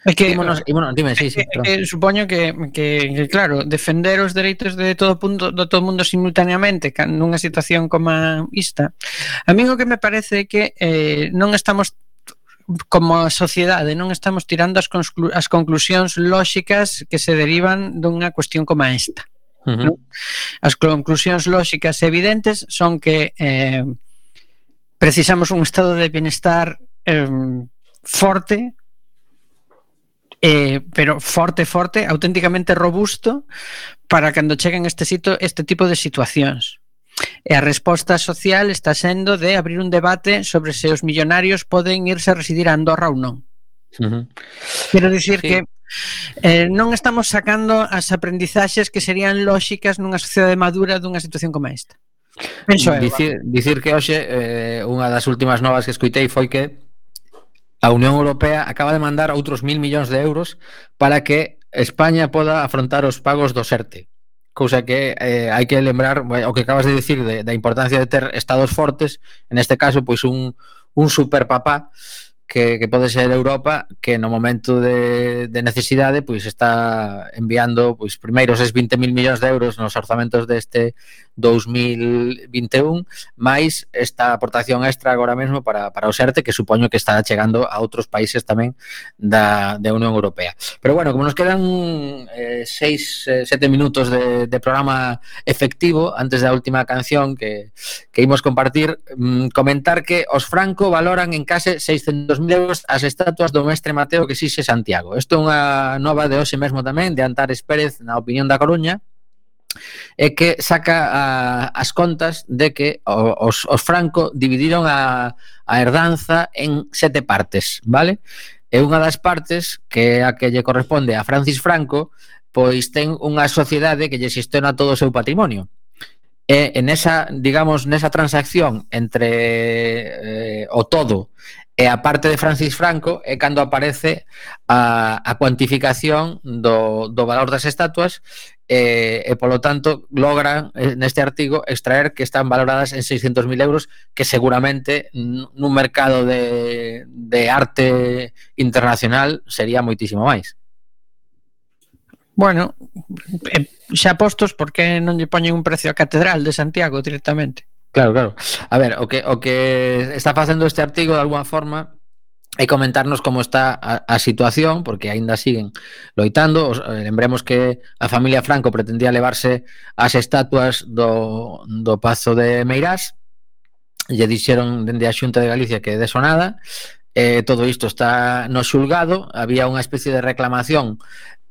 É que, ímonos, ímonos, dime, sí, sí, pero... eh, supoño que, que, que, claro, defender os dereitos de todo punto de todo mundo simultaneamente nunha situación como esta, a mí o que me parece é que eh, non estamos como sociedade non estamos tirando as, conclu as conclusións lóxicas que se derivan dunha cuestión como esta. Uh -huh. As conclusións lóxicas evidentes son que eh, precisamos un estado de bienestar eh, forte eh, pero forte, forte, auténticamente robusto para cando cheguen este sito este tipo de situacións. E a resposta social está sendo de abrir un debate sobre se os millonarios poden irse a residir a Andorra ou non. Uh -huh. Quero dicir sí. que Eh, non estamos sacando as aprendizaxes que serían lóxicas nunha sociedade madura dunha situación como esta. Penso, dicir, dicir que hoxe eh, unha das últimas novas que escuitei foi que a Unión Europea acaba de mandar outros mil millóns de euros para que España poda afrontar os pagos do SERTE. Cousa que eh, hai que lembrar o que acabas de dicir de, da importancia de ter estados fortes, en este caso pois un, un superpapá que, que pode ser Europa que no momento de, de necesidade pois está enviando pois primeiro os 20.000 millóns de euros nos orzamentos deste 2021 máis esta aportación extra agora mesmo para, para o SERTE que supoño que está chegando a outros países tamén da, da Unión Europea. Pero bueno, como nos quedan 6, eh, 7 eh, minutos de, de programa efectivo antes da última canción que, que imos compartir, mm, comentar que os Franco valoran en case 600.000 euros as estatuas do mestre Mateo que xixe Santiago. Isto é unha nova de hoxe mesmo tamén de Antares Pérez na opinión da Coruña é que saca a, as contas de que os, os Franco dividiron a, a herdanza en sete partes, vale? E unha das partes que a que lle corresponde a Francis Franco pois ten unha sociedade que lle xestiona todo o seu patrimonio. E en esa, digamos, nesa transacción entre eh, o todo e a parte de Francis Franco é cando aparece a, a cuantificación do, do valor das estatuas e, e polo tanto logran eh, neste artigo extraer que están valoradas en 600.000 euros que seguramente nun mercado de, de arte internacional sería moitísimo máis Bueno, eh, xa postos porque non lle poñen un precio a Catedral de Santiago directamente Claro, claro. A ver, o que o que está facendo este artigo de alguma forma e comentarnos como está a, a situación, porque aínda siguen loitando. Os, eh, lembremos que a familia Franco pretendía levarse as estatuas do, do Pazo de Meirás, lle dixeron dende a Xunta de Galicia que deso nada, eh, todo isto está no xulgado, había unha especie de reclamación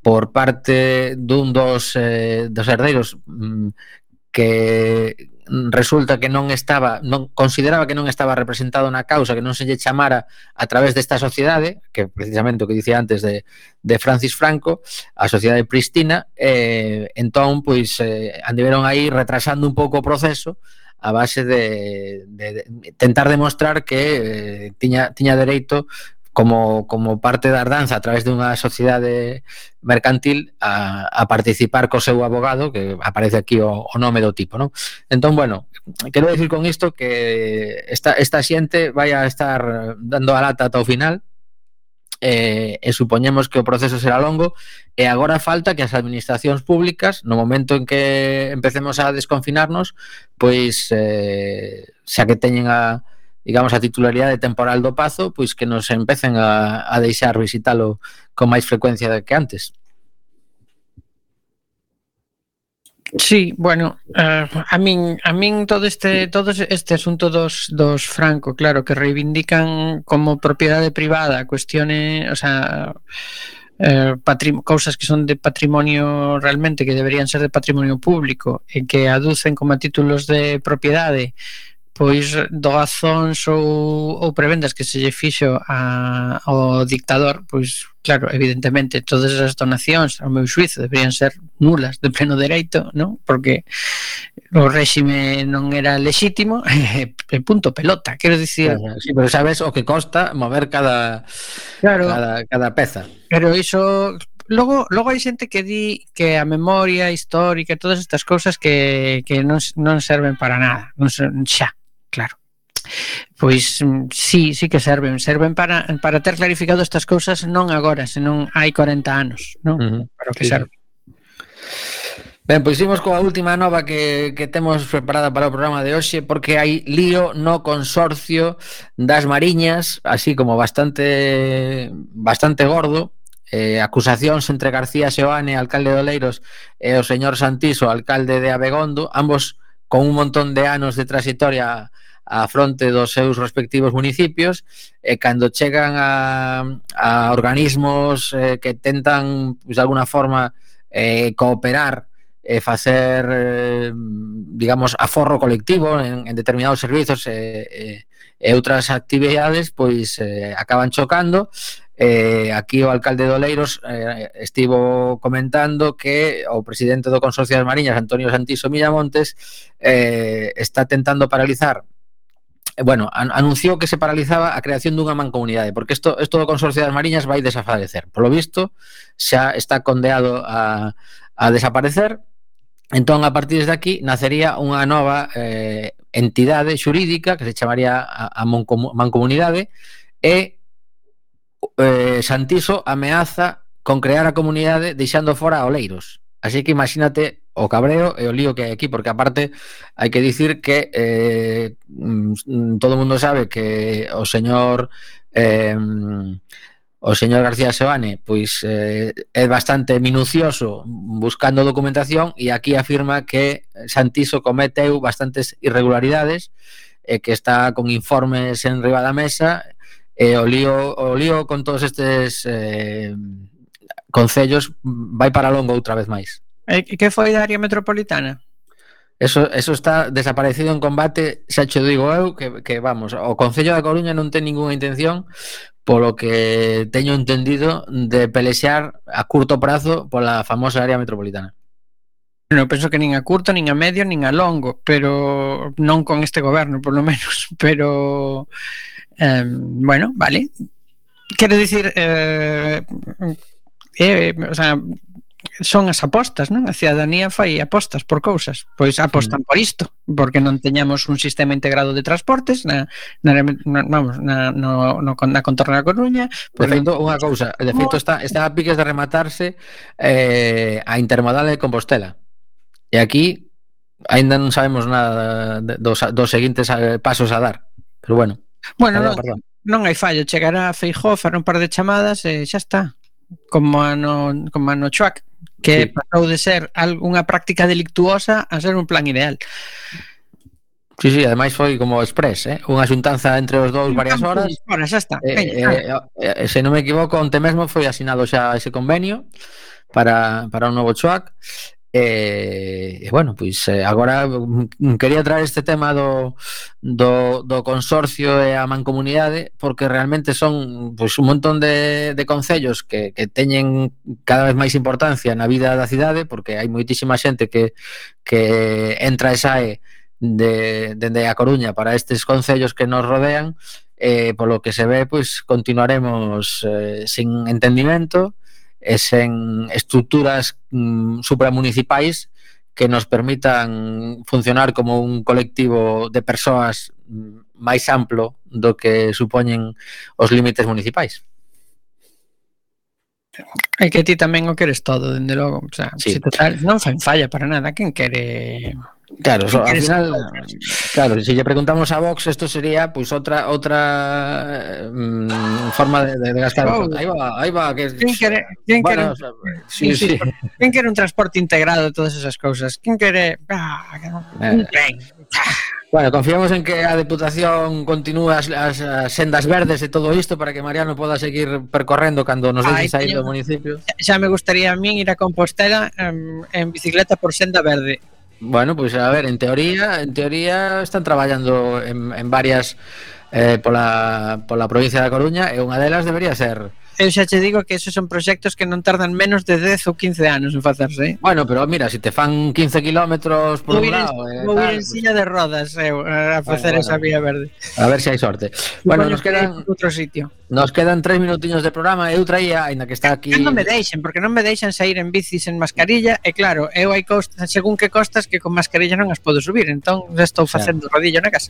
por parte dun dos, eh, dos herdeiros mm, que resulta que non estaba, non consideraba que non estaba representado na causa, que non se lle chamara a través desta sociedade, que precisamente o que dicía antes de, de Francis Franco, a sociedade pristina, eh, entón, pois, eh, andiveron aí retrasando un pouco o proceso a base de, de, de tentar demostrar que eh, tiña, tiña dereito como, como parte da Ardanza a través dunha sociedade mercantil a, a participar co seu abogado que aparece aquí o, o nome do tipo non? entón bueno, quero decir con isto que esta, esta xente vai a estar dando a lata ata o final eh, e supoñemos que o proceso será longo e agora falta que as administracións públicas no momento en que empecemos a desconfinarnos pois eh, xa que teñen a, digamos, a titularidade temporal do Pazo, pois que nos empecen a, a deixar visitalo con máis frecuencia que antes. Sí, bueno, eh, a min a min todo este todo este asunto dos dos Franco, claro, que reivindican como propiedade privada cuestiones, o sea, eh, cousas que son de patrimonio realmente que deberían ser de patrimonio público e que aducen como títulos de propiedade pois doazóns ou, ou prebendas que se lle fixo a, ao dictador, pois claro, evidentemente todas as donacións ao meu suizo deberían ser nulas de pleno dereito, non? Porque o réxime non era lexítimo, e punto pelota, quero dicir. Sí, pero sabes o que costa mover cada claro, cada, cada peza. Pero iso logo logo hai xente que di que a memoria histórica e todas estas cousas que, que non, non serven para nada, non serven xa claro. Pois mm, sí, sí que serven, serven para para ter clarificado estas cousas non agora, senón hai 40 anos, non? Uh -huh. Para o que sí. serven. Ben, pois imos coa última nova que, que temos preparada para o programa de hoxe porque hai lío no consorcio das Mariñas, así como bastante bastante gordo, eh, acusacións entre García Seoane, alcalde de Oleiros, e o señor Santiso, alcalde de Abegondo, ambos con un montón de anos de trayectoria a fronte dos seus respectivos municipios e cando chegan a, a organismos eh, que tentan pues, de alguna forma eh, cooperar e facer eh, digamos aforro colectivo en, en determinados servizos e, eh, e, e outras actividades pois eh, acaban chocando. Eh, aquí o alcalde de Oleiros eh, estivo comentando que o presidente do Consorcio das Mariñas, Antonio Santiso Millamontes, eh, está tentando paralizar eh, bueno, an anunciou que se paralizaba a creación dunha mancomunidade, porque isto, isto do Consorcio das Mariñas vai desaparecer. Por lo visto, xa está condeado a, a desaparecer, entón, a partir de aquí, nacería unha nova eh, entidade xurídica que se chamaría a, a mancomunidade, e eh, Santiso ameaza con crear a comunidade deixando fora a Oleiros. Así que imagínate o cabreo e o lío que hai aquí, porque aparte hai que dicir que eh, mm, todo mundo sabe que o señor eh, o señor García Sebane pois eh, é bastante minucioso buscando documentación e aquí afirma que Santiso cometeu bastantes irregularidades e que está con informes en riba da mesa E o lío, o lío con todos estes eh, concellos vai para longo outra vez máis. E que foi da área metropolitana? Eso, eso está desaparecido en combate, xa che digo eu, que, que vamos, o Concello da Coruña non ten ninguna intención, polo que teño entendido, de pelexear a curto prazo pola famosa área metropolitana. Non penso que nin a curto, nin a medio, nin a longo, pero non con este goberno, por lo menos, pero Eh, bueno, vale. Quero dicir, eh, eh, o sea, son as apostas, non? A ciudadanía fai apostas por cousas. Pois apostan por isto, porque non teñamos un sistema integrado de transportes na, na, na vamos, na, no, no, na contorna da Coruña. Por feito, unha cousa, de feito está, está a piques de rematarse eh, a intermodal de Compostela. E aquí aínda non sabemos nada dos, dos seguintes eh, pasos a dar. Pero bueno, Bueno, perdón, non, perdón. non hai fallo, chegará a Feijó, fará un par de chamadas e xa está. Como a no, como a no Chuac, que sí. pasou de ser algunha práctica delictuosa a ser un plan ideal. Sí, sí, ademais foi como express, eh? unha xuntanza entre os dous varias horas. Horas, xa está. Eh, eh, eh, eh, se non me equivoco, onte mesmo foi asinado xa ese convenio para, para un novo Chuac E, e bueno, pois eh, agora mm, mm, quería traer este tema do, do, do consorcio e a mancomunidade porque realmente son pois, un montón de, de concellos que, que teñen cada vez máis importancia na vida da cidade porque hai moitísima xente que, que entra e sae de, dende a Coruña para estes concellos que nos rodean eh, polo que se ve, pois continuaremos eh, sin entendimento e sen estructuras mm, supramunicipais que nos permitan funcionar como un colectivo de persoas mm, máis amplo do que supoñen os límites municipais. É que ti tamén o queres todo, dende logo. O sea, sí. si total, non fan falla para nada. Quen quere... Claro, so, al final, claro, se si lle preguntamos a Vox, esto sería pues outra outra mm, forma de, de, de gastar. Oh, aí va, aí va que Quen quere, quen bueno, quere, sí, sí, sí. quen quere un transporte integrado, todas esas cousas. Quen quere, ah, eh. un tren. Ah. Bueno, confiamos en que a Deputación continúe as, as, as sendas verdes e todo isto para que Mariano poda seguir percorrendo cando nos deixe sair do municipio. Xa me gustaría a min ir a Compostela en, en bicicleta por senda verde. Bueno, pois pues, a ver, en teoría, en teoría están traballando en, en varias eh, pola, pola provincia da Coruña e unha delas debería ser eu xa che digo que esos son proxectos que non tardan menos de 10 ou 15 anos en facerse. Eh? Bueno, pero mira, se si te fan 15 kilómetros por un lado... Eh, vou ir en silla de rodas eu, eh, a facer bueno, esa vía verde. A ver se si hai sorte. Bueno, bueno nos quedan... Outro sitio. Nos quedan tres minutiños de programa Eu traía, aínda que está aquí que Non me deixen, porque non me deixan sair en bicis en mascarilla E claro, eu hai costas, según que costas Que con mascarilla non as podo subir Entón estou facendo claro. rodillo na casa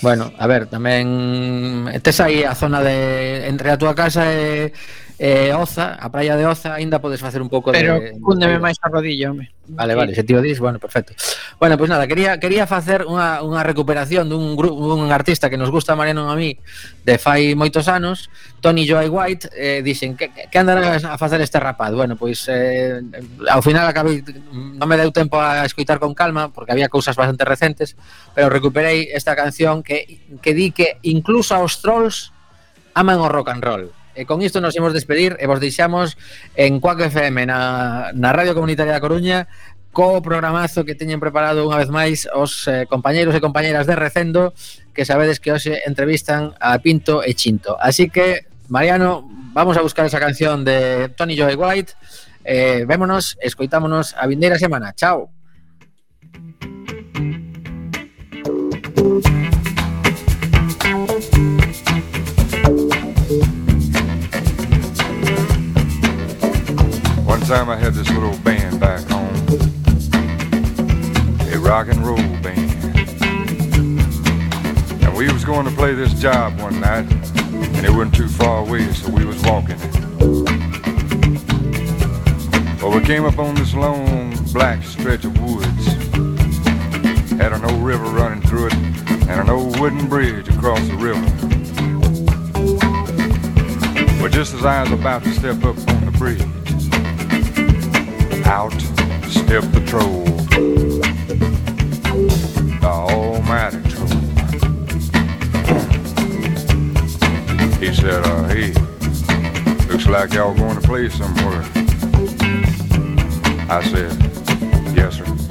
Bueno, a ver, tamén Tes aí a zona de Entre a túa casa e eh, Oza, a praia de Oza aínda podes facer un pouco Pero de Pero cúndeme máis a rodillo, home. Vale, vale, se ti o dis, bueno, perfecto. Bueno, pois pues nada, quería quería facer unha, unha recuperación dun grupo un artista que nos gusta Mariano a mí de fai moitos anos, Tony Joy White, eh, dixen que que andarás a facer este rapaz. Bueno, pois eh, ao final acabei non me deu tempo a escoitar con calma porque había cousas bastante recentes, pero recuperei esta canción que que di que incluso aos trolls aman o rock and roll. E con isto nos imos despedir e vos deixamos en Cuac FM na, na Radio Comunitaria da Coruña co programazo que teñen preparado unha vez máis os eh, compañeiros e compañeiras de Recendo que sabedes que hoxe entrevistan a Pinto e Chinto. Así que, Mariano, vamos a buscar esa canción de Tony Joy White. Eh, vémonos, escoitámonos a vindeira semana. Chao. Thank you. Time I had this little band back home, a rock and roll band. And we was going to play this job one night, and it wasn't too far away, so we was walking. Well, we came up on this long black stretch of woods. Had an old river running through it, and an old wooden bridge across the river. Well, just as I was about to step up on the bridge, out stepped the troll. The almighty troll. He said, uh, hey, looks like y'all going to play somewhere. I said, yes, sir.